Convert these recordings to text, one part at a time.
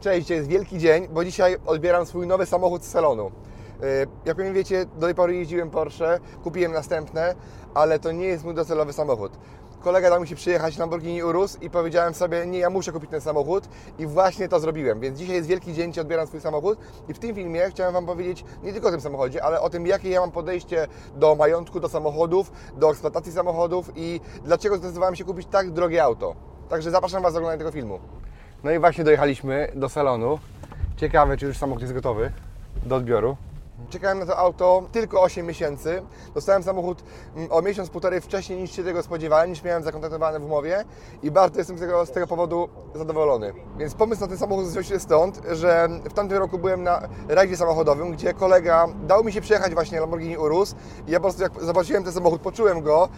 Cześć, jest wielki dzień, bo dzisiaj odbieram swój nowy samochód z salonu. Yy, Jak pewnie wiecie, do tej pory jeździłem Porsche, kupiłem następne, ale to nie jest mój docelowy samochód. Kolega dał mi się przyjechać Lamborghini Urus i powiedziałem sobie, nie, ja muszę kupić ten samochód i właśnie to zrobiłem. Więc dzisiaj jest wielki dzień, Ci odbieram swój samochód i w tym filmie chciałem Wam powiedzieć nie tylko o tym samochodzie, ale o tym, jakie ja mam podejście do majątku, do samochodów, do eksploatacji samochodów i dlaczego zdecydowałem się kupić tak drogie auto. Także zapraszam Was do oglądania tego filmu. No i właśnie dojechaliśmy do salonu. Ciekawe, czy już samochód jest gotowy do odbioru. Czekałem na to auto tylko 8 miesięcy. Dostałem samochód mm, o miesiąc, półtorej wcześniej niż się tego spodziewałem, niż miałem zakontraktowane w umowie i bardzo jestem z tego, z tego powodu zadowolony. Więc pomysł na ten samochód wziął się stąd, że w tamtym roku byłem na rajdzie samochodowym, gdzie kolega dał mi się przejechać właśnie Lamborghini Urus i ja po prostu jak zobaczyłem ten samochód, poczułem go,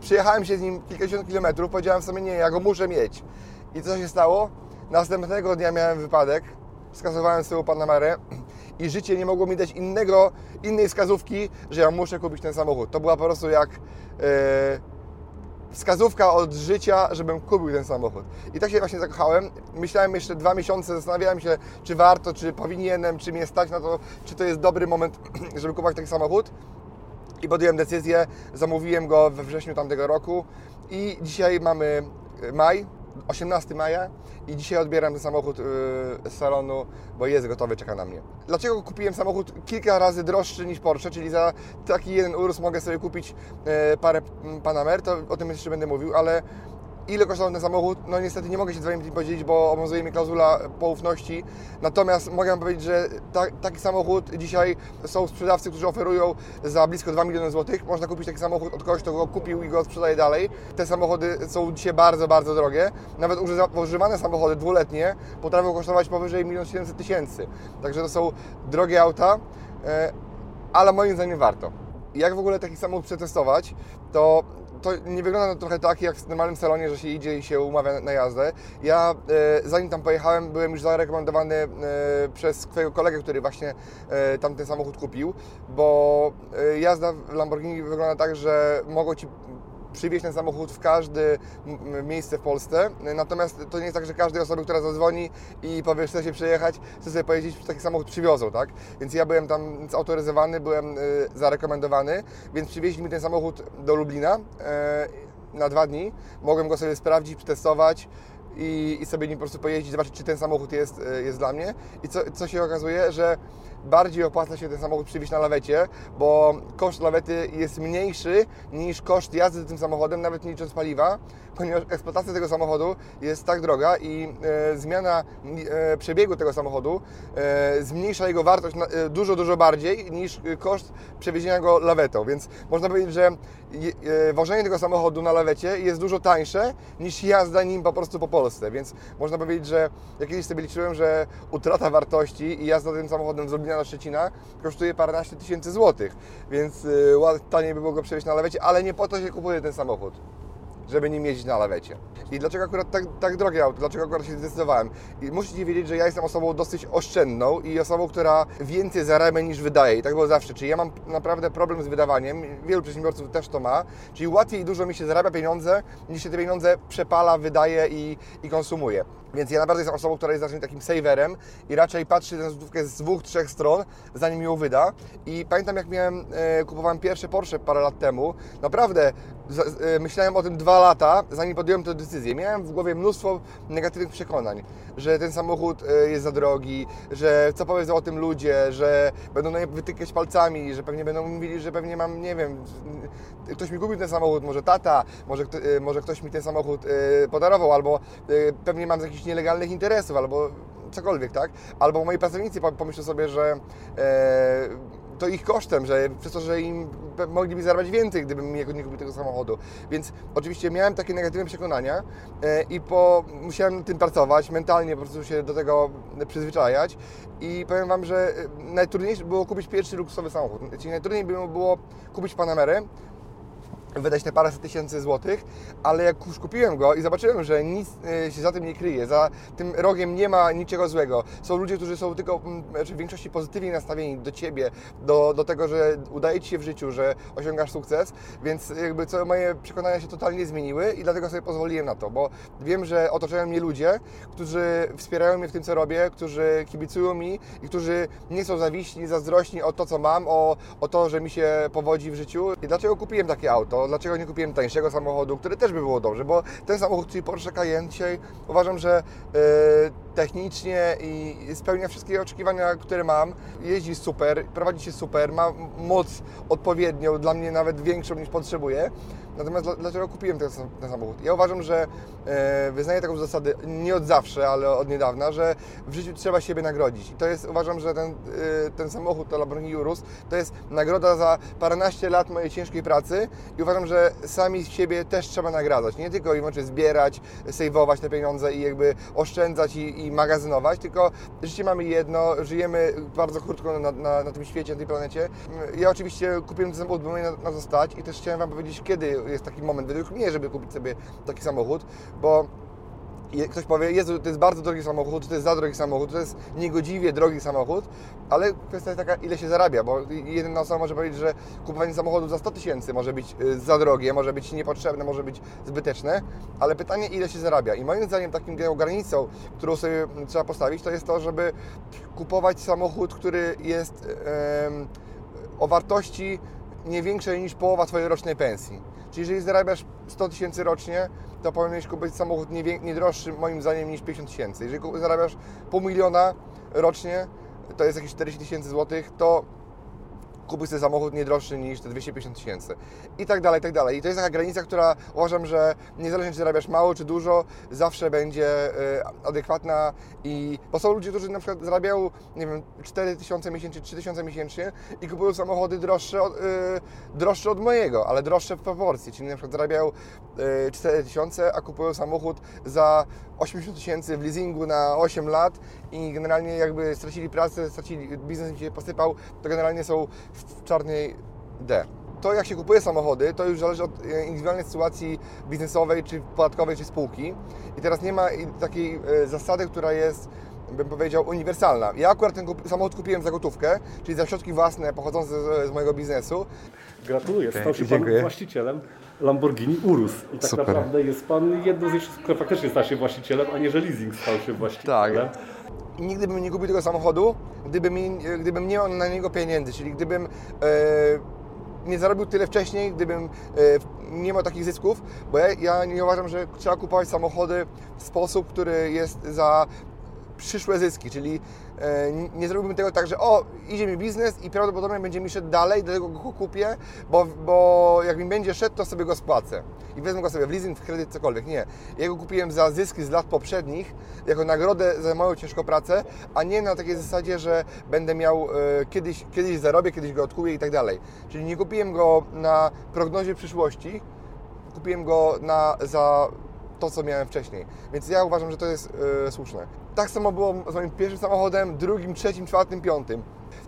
przyjechałem się z nim kilkadziesiąt kilometrów, powiedziałem sobie, nie, ja go muszę mieć. I co się stało? Następnego dnia miałem wypadek, skasowałem sobie Panamerę i życie nie mogło mi dać innego, innej wskazówki, że ja muszę kupić ten samochód. To była po prostu jak e, wskazówka od życia, żebym kupił ten samochód. I tak się właśnie zakochałem. Myślałem jeszcze dwa miesiące, zastanawiałem się, czy warto, czy powinienem, czy mnie stać na to, czy to jest dobry moment, żeby kupować taki samochód. I podjąłem decyzję, zamówiłem go we wrześniu tamtego roku i dzisiaj mamy maj, 18 maja i dzisiaj odbieram ten samochód yy, z salonu, bo jest gotowy, czeka na mnie. Dlaczego kupiłem samochód kilka razy droższy niż Porsche, czyli za taki jeden Urus mogę sobie kupić yy, parę Panamer, to o tym jeszcze będę mówił, ale ile kosztował ten samochód, no niestety nie mogę się z Wami tym podzielić, bo obowiązuje mnie klauzula poufności. Natomiast mogę powiedzieć, że ta, taki samochód dzisiaj są sprzedawcy, którzy oferują za blisko 2 miliony złotych. Można kupić taki samochód od kogoś, kto go kupił i go sprzedaje dalej. Te samochody są dzisiaj bardzo, bardzo drogie. Nawet używa- używane samochody dwuletnie potrafią kosztować powyżej 1 700 tysięcy. Także to są drogie auta, e, ale moim zdaniem warto. Jak w ogóle taki samochód przetestować, to to nie wygląda to trochę tak jak w normalnym salonie, że się idzie i się umawia na jazdę. Ja e, zanim tam pojechałem, byłem już zarekomendowany e, przez swojego kolegę, który właśnie e, tam ten samochód kupił, bo jazda w Lamborghini wygląda tak, że mogą Ci przywieźć ten samochód w każde miejsce w Polsce. Natomiast to nie jest tak, że każdej osoby, która zadzwoni i powie, chce się przejechać, chce sobie pojeździć, taki samochód przywiozą, tak? Więc ja byłem tam zautoryzowany, byłem y, zarekomendowany, więc przywieźli mi ten samochód do Lublina y, na dwa dni. Mogłem go sobie sprawdzić, przetestować. I, i sobie nim po prostu pojeździć, zobaczyć, czy ten samochód jest, y, jest dla mnie. I co, co się okazuje, że bardziej opłaca się ten samochód przywieźć na lawecie, bo koszt lawety jest mniejszy niż koszt jazdy tym samochodem, nawet nie licząc paliwa, ponieważ eksploatacja tego samochodu jest tak droga i e, zmiana e, przebiegu tego samochodu e, zmniejsza jego wartość na, e, dużo, dużo bardziej niż koszt przewiezienia go lawetą. Więc można powiedzieć, że e, wożenie tego samochodu na lawecie jest dużo tańsze niż jazda nim po prostu po Polsce. Więc można powiedzieć, że jak kiedyś sobie liczyłem, że utrata wartości i jazda tym samochodem z Lublina do Szczecina kosztuje paręnaście tysięcy złotych. Więc ład- taniej by było go przewieźć na lawecie, ale nie po to się kupuje ten samochód żeby nim jeździć na lawecie. I dlaczego akurat tak, tak drogie auto? Dlaczego akurat się zdecydowałem? I musicie wiedzieć, że ja jestem osobą dosyć oszczędną i osobą, która więcej zarabia niż wydaje. I tak było zawsze. Czyli ja mam naprawdę problem z wydawaniem. Wielu przedsiębiorców też to ma. Czyli łatwiej dużo mi się zarabia pieniądze, niż się te pieniądze przepala, wydaje i, i konsumuje. Więc ja naprawdę jestem osobą, która jest raczej takim saverem i raczej patrzy na złotówkę z dwóch, trzech stron, zanim ją wyda. I pamiętam, jak miałem, e, kupowałem pierwsze Porsche parę lat temu, naprawdę za- e, myślałem o tym dwa lata, zanim podjąłem tę decyzję. Miałem w głowie mnóstwo negatywnych przekonań, że ten samochód e, jest za drogi, że co powiedzą o tym ludzie, że będą na mnie wytykać palcami, że pewnie będą mówili, że pewnie mam, nie wiem, ktoś mi kupił ten samochód, może tata, może, e, może ktoś mi ten samochód e, podarował, albo e, pewnie mam z jakichś nielegalnych interesów, albo cokolwiek, tak? Albo moi pracownicy pom- pomyślą sobie, że e, to ich kosztem, że przez to, że im mogliby zarabiać więcej, gdybym nie, kupił tego samochodu. Więc oczywiście miałem takie negatywne przekonania e, i po, musiałem tym pracować, mentalnie po prostu się do tego przyzwyczajać i powiem Wam, że e, najtrudniejsze było kupić pierwszy luksusowy samochód. Czyli najtrudniej było kupić Panamerę, wydać te paręset tysięcy złotych, ale jak już kupiłem go i zobaczyłem, że nic e, się za tym nie kryje, za tym rogiem nie ma niczego złego. Są ludzie, którzy są tylko mm, znaczy w większości pozytywnie nastawieni do Ciebie, do, do tego, że udaje Ci się w życiu, że osiągasz sukces, więc jakby co moje przekonania się totalnie zmieniły i dlatego sobie pozwoliłem na to, bo wiem, że otaczają mnie ludzie, którzy wspierają mnie w tym, co robię, którzy kibicują mi i którzy nie są zawiśni, zazdrośni o to, co mam, o, o to, że mi się powodzi w życiu. I dlaczego kupiłem takie auto? Dlaczego nie kupiłem tańszego samochodu, który też by było dobrze? Bo ten samochód, czyli Porsche Cayenne, uważam, że e, technicznie i spełnia wszystkie oczekiwania, które mam. Jeździ super, prowadzi się super, ma moc odpowiednią, dla mnie nawet większą niż potrzebuję. Natomiast dla- dlaczego kupiłem ten, ten samochód? Ja uważam, że e, wyznaję taką zasadę nie od zawsze, ale od niedawna, że w życiu trzeba siebie nagrodzić. I to jest, uważam, że ten, e, ten samochód, to Lamborghini Urus, to jest nagroda za paręnaście lat mojej ciężkiej pracy i uważam, że sami siebie też trzeba nagradzać. Nie tylko i wyłącznie zbierać, sejwować te pieniądze i jakby oszczędzać i, i magazynować, tylko życie mamy jedno, żyjemy bardzo krótko na, na, na tym świecie, na tej planecie. Ja oczywiście kupiłem ten samochód, bo mnie na, na i też chciałem Wam powiedzieć, kiedy jest taki moment według mnie, żeby kupić sobie taki samochód, bo ktoś powie, Jezu, to jest bardzo drogi samochód, to jest za drogi samochód, to jest niegodziwie drogi samochód, ale kwestia jest taka, ile się zarabia, bo jedna osoba może powiedzieć, że kupowanie samochodu za 100 tysięcy może być y, za drogie, może być niepotrzebne, może być zbyteczne, ale pytanie, ile się zarabia. I moim zdaniem takim granicą, którą sobie mm, trzeba postawić, to jest to, żeby kupować samochód, który jest o wartości nie większej niż połowa Twojej rocznej pensji. Czyli jeżeli zarabiasz 100 tysięcy rocznie, to powinieneś kupić samochód nie, nie droższy moim zdaniem niż 50 tysięcy. Jeżeli zarabiasz pół miliona rocznie, to jest jakieś 40 tysięcy złotych, to kupić sobie samochód nie droższy niż te 250 tysięcy. I tak dalej, i tak dalej. I to jest taka granica, która uważam, że niezależnie czy zarabiasz mało czy dużo, zawsze będzie e, adekwatna i... Bo są ludzie, którzy na przykład zarabiają, nie wiem, 4 tysiące miesięcznie, 3 tysiące miesięcznie i kupują samochody droższe od, e, droższe od mojego, ale droższe w proporcji. Czyli na przykład zarabiają e, 4 tysiące, a kupują samochód za 80 tysięcy w leasingu na 8 lat i generalnie jakby stracili pracę, stracili, biznes im się posypał, to generalnie są w czarnej D. To jak się kupuje samochody, to już zależy od e, indywidualnej sytuacji biznesowej, czy podatkowej, czy spółki. I teraz nie ma takiej e, zasady, która jest, bym powiedział, uniwersalna. Ja akurat ten samochód kupiłem za gotówkę, czyli za środki własne pochodzące z, z mojego biznesu. Gratuluję, stał Pięknie, się Pan dziękuję. właścicielem Lamborghini Urus. I tak Super. naprawdę jest Pan jedną z tych, które faktycznie stał się właścicielem, a nie że leasing stał się właścicielem. Tak. Nigdy bym nie kupił tego samochodu, gdybym, gdybym nie miał na niego pieniędzy, czyli gdybym e, nie zarobił tyle wcześniej, gdybym e, nie miał takich zysków, bo ja, ja nie uważam, że trzeba kupować samochody w sposób, który jest za przyszłe zyski, czyli e, nie- zrobiłbym tego tak, że o, idzie mi biznes i prawdopodobnie będzie mi szedł dalej, dlatego go kupię, bo, bo jak mi będzie szedł, to sobie go spłacę i wezmę go sobie w leasing, w kredyt, cokolwiek. Nie. Ja go kupiłem za zyski z lat poprzednich, jako nagrodę za moją ciężką pracę, a nie na takiej zasadzie, że będę miał e, kiedyś, kiedyś zarobię, kiedyś go odkupię i tak dalej. Czyli nie kupiłem go na prognozie przyszłości, kupiłem go na, za to, co miałem wcześniej. Więc ja uważam, że to jest e, słuszne. Tak samo było z moim pierwszym samochodem, drugim, trzecim, czwartym, piątym.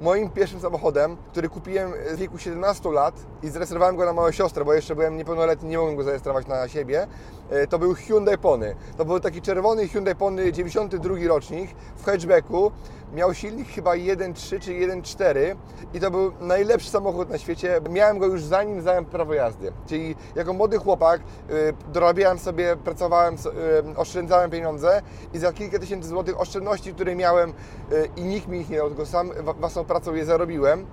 Moim pierwszym samochodem, który kupiłem w wieku 17 lat i zrejestrowałem go na moją siostrę, bo jeszcze byłem niepełnoletni, nie mogłem go zarejestrować na siebie, e, to był Hyundai Pony. To był taki czerwony Hyundai Pony 92 rocznik w hatchbacku. Miał silnik chyba 1.3 czy 1.4 i to był najlepszy samochód na świecie. Miałem go już zanim zdałem prawo jazdy. Czyli jako młody chłopak y, dorabiałem sobie, pracowałem, y, oszczędzałem pieniądze i za kilka tysięcy złotych oszczędności, które miałem y, i nikt mi ich nie dał, tylko sam własną pracą je zarobiłem.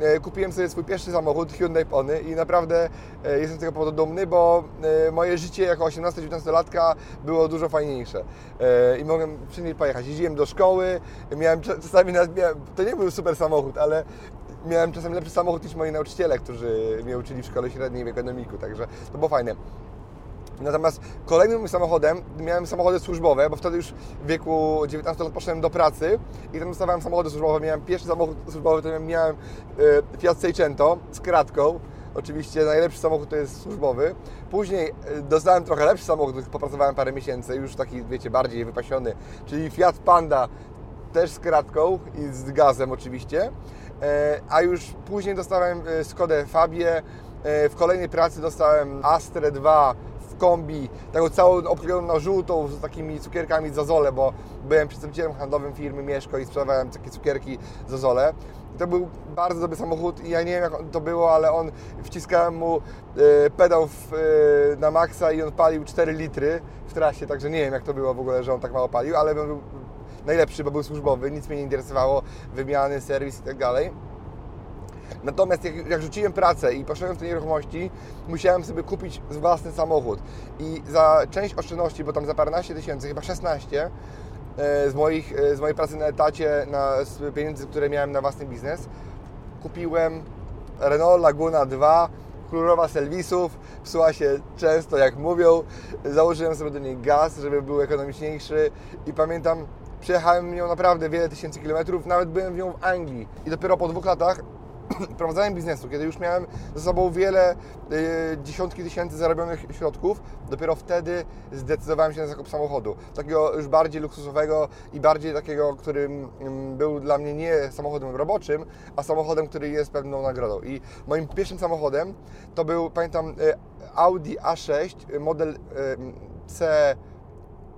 E, Kupiłem sobie swój pierwszy samochód Hyundai Pony i naprawdę e, jestem z tego powodu dumny, bo e, moje życie jako 18-19-latka było dużo fajniejsze E, i mogłem wszędzie pojechać. Jeździłem do szkoły, miałem cza- czasami, to nie był super samochód, ale miałem czasem lepszy samochód niż moi nauczyciele, którzy mnie uczyli w szkole średniej w ekonomiku, także to było fajne. Natomiast kolejnym samochodem, miałem samochody służbowe, bo wtedy już w wieku 19 lat poszedłem do pracy i tam dostawałem samochody służbowe. Miałem pierwszy samochód służbowy, to miałem e, Fiat Seicento z kratką. Oczywiście najlepszy samochód to jest służbowy. Później e, dostałem trochę lepszy samochód, popracowałem parę miesięcy, już taki, wiecie, bardziej wypasiony, czyli Fiat Panda też z kratką i z gazem oczywiście. E, A już później dostałem Skodę Fabię. W kolejnej pracy dostałem Astrę 2 kombi, taką całą obklejoną na żółtą z takimi cukierkami Zazole, bo byłem przedstawicielem handlowym firmy Mieszko i sprzedawałem takie cukierki Zazole. To był bardzo dobry samochód i ja nie wiem jak to było, ale on wciskałem mu e, pedał w, e, na maksa i on palił 4 litry w trasie, także nie wiem jak to było w ogóle, że on tak mało palił, ale był najlepszy, bo był służbowy, nic mnie nie interesowało, wymiany, serwis i tak dalej. Natomiast jak, jak rzuciłem pracę i poszedłem w te nieruchomości, musiałem sobie kupić własny samochód. I za część oszczędności, bo tam za paręnaście tysięcy, chyba 16, e, z, moich, e, z mojej pracy na etacie, na, z pieniędzy, które miałem na własny biznes, kupiłem Renault Laguna 2, królowa serwisów, psuła się często jak mówią, założyłem sobie do niej gaz, żeby był ekonomiczniejszy. I pamiętam, przejechałem nią naprawdę wiele tysięcy kilometrów, nawet byłem w nią w Anglii. I dopiero po dwóch latach prowadzenia biznesu, kiedy już miałem ze sobą wiele, y, dziesiątki tysięcy zarobionych środków, dopiero wtedy zdecydowałem się na zakup samochodu. Takiego już bardziej luksusowego i bardziej takiego, którym mm, był dla mnie nie samochodem roboczym, a samochodem, który jest pewną nagrodą. I moim pierwszym samochodem to był, pamiętam, y, Audi A6, y, model y,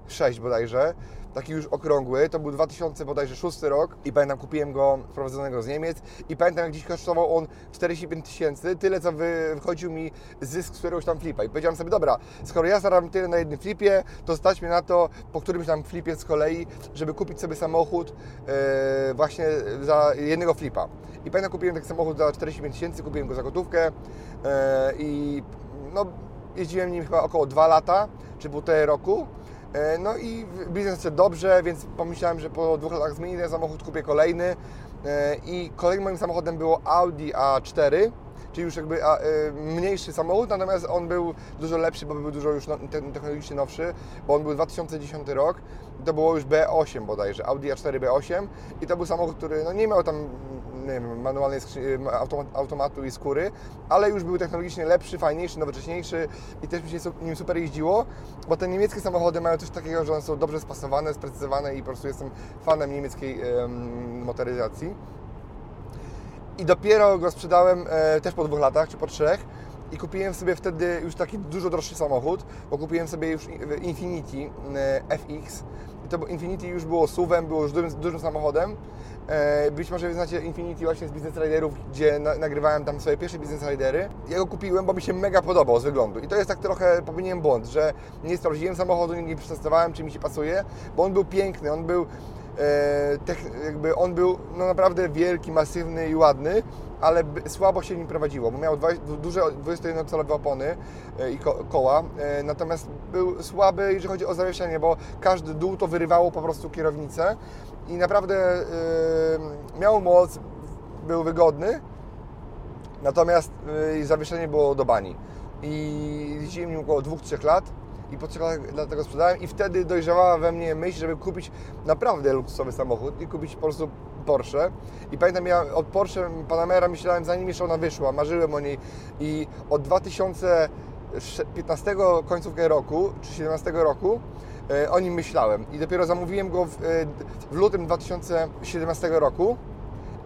C6 bodajże, taki już okrągły, to był 2000 bodajże 6 rok i pamiętam kupiłem go wprowadzonego z Niemiec i pamiętam jak dziś kosztował on 45 tysięcy, tyle co wy, wychodził mi zysk z któregoś tam flipa i powiedziałem sobie, dobra, skoro ja zarabiam tyle na jednym flipie, to stać mnie na to po którymś tam flipie z kolei, żeby kupić sobie samochód e, właśnie za jednego flipa. I pamiętam kupiłem taki samochód za 45 tysięcy, kupiłem go za gotówkę e, i no, jeździłem nim chyba około 2 lata, czy półtorej roku. E, No i biznes szedł dobrze, więc pomyślałem, że po dwóch latach zmienię ten samochód, kupię kolejny. E, I kolejnym moim samochodem było Audi A4, czyli już jakby e, mniejszy samochód, natomiast on był dużo lepszy, bo był dużo już no, te- technologicznie nowszy, bo on był 2010 rok. To było już B8 bodajże, Audi A4 B8 i to był samochód, który no, nie miał tam wiem, manualnej automa- automatu i skóry, ale już był technologicznie lepszy, fajniejszy, nowocześniejszy i też mi się nim super jeździło, bo te niemieckie samochody mają coś takiego, że one są dobrze spasowane, sprecyzowane i po prostu jestem fanem niemieckiej em, motoryzacji. I dopiero go sprzedałem e, też po dwóch latach, czy po trzech. I kupiłem sobie wtedy już taki dużo droższy samochód, bo kupiłem sobie już Infiniti e, FX. To był- Infiniti już było SUV-em, było już dużym, dużym samochodem. E, Być może znacie Infiniti właśnie z Business Riderów, gdzie na, nagrywałem tam swoje pierwsze Business Ridery. Ja go kupiłem, bo mi się mega podobał z wyglądu. I to jest tak trochę, popełniłem błąd, że nie sprawdziłem samochodu, nie przetestowałem, czy mi się pasuje, bo on był piękny, on był e, jakby on był no, naprawdę wielki, masywny i ładny, ale słabo się nim prowadziło, bo miał dwa, duże 21-calowe opony e, i ko, koła, e, natomiast był słaby, jeżeli chodzi o zawieszenie, bo każdy dół to wyrywało po prostu kierownicę i naprawdę e, miał moc, był wygodny, natomiast e, zawieszenie było do bani. I jeździłem nim około 2-3 lat i po 3 latach dlatego sprzedałem i wtedy dojrzewała we mnie myśl, żeby kupić naprawdę luksusowy samochód i kupić po prostu Porsche. I pamiętam, ja od Porsche Panamera myślałem, zanim jeszcze ona wyszła, marzyłem o niej i od 2015 końcówkę roku, czy 17 roku e, o nim myślałem. I dopiero zamówiłem go w, e, w lutym 2017 roku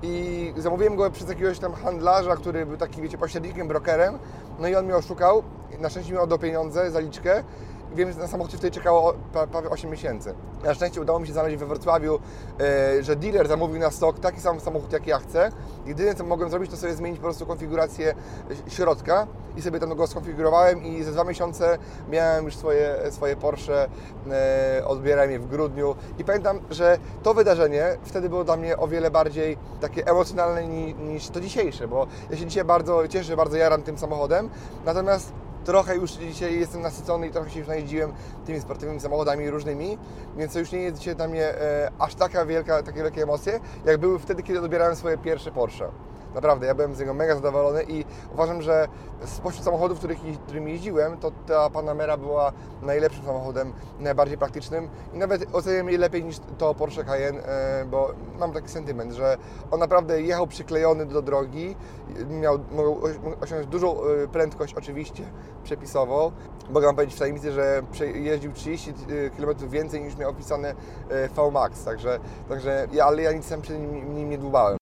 i zamówiłem go przez jakiegoś tam handlarza, który był taki, wiecie, pośrednikiem, brokerem. No i on mnie oszukał. Na szczęście mi oddał pieniądze, zaliczkę. Wiem, że na samochód wtedy czekało prawie 8 miesięcy. Na szczęście udało mi się znaleźć we Wrocławiu, e, że dealer zamówił na stok taki sam samochód, jak ja chcę. Jedyne, co mogłem zrobić, to sobie zmienić po prostu konfigurację e, środka i sobie tam go skonfigurowałem i za dwa miesiące miałem już swoje, swoje Porsche, e, odbierałem je w grudniu i pamiętam, że to wydarzenie wtedy było dla mnie o wiele bardziej takie emocjonalne ni, niż to dzisiejsze, bo ja się dzisiaj bardzo cieszę, bardzo jaram tym samochodem, natomiast trochę już dzisiaj jestem nasycony i trochę się już najeździłem tymi sportowymi samochodami różnymi, więc to już nie jest dzisiaj dla mnie e, aż taka wielka, takie wielkie emocje, jak były wtedy, kiedy odbierałem swoje pierwsze Porsche. Naprawdę, ja byłem z niego mega zadowolony i uważam, że spośród samochodów, których, jeździłem, to ta Panamera była najlepszym samochodem, najbardziej praktycznym i nawet oceniam je lepiej niż to Porsche Cayenne, e, bo mam taki sentyment, że on naprawdę jechał przyklejony do drogi, miał, mógł osiągnąć dużą e, prędkość oczywiście przepisową. Mogę Wam powiedzieć w tajemnicy, że jeździł 30 km więcej niż miał opisane e, VMAX, także, także ja, ale ja nic tam przy nim, nim nie dłubałem.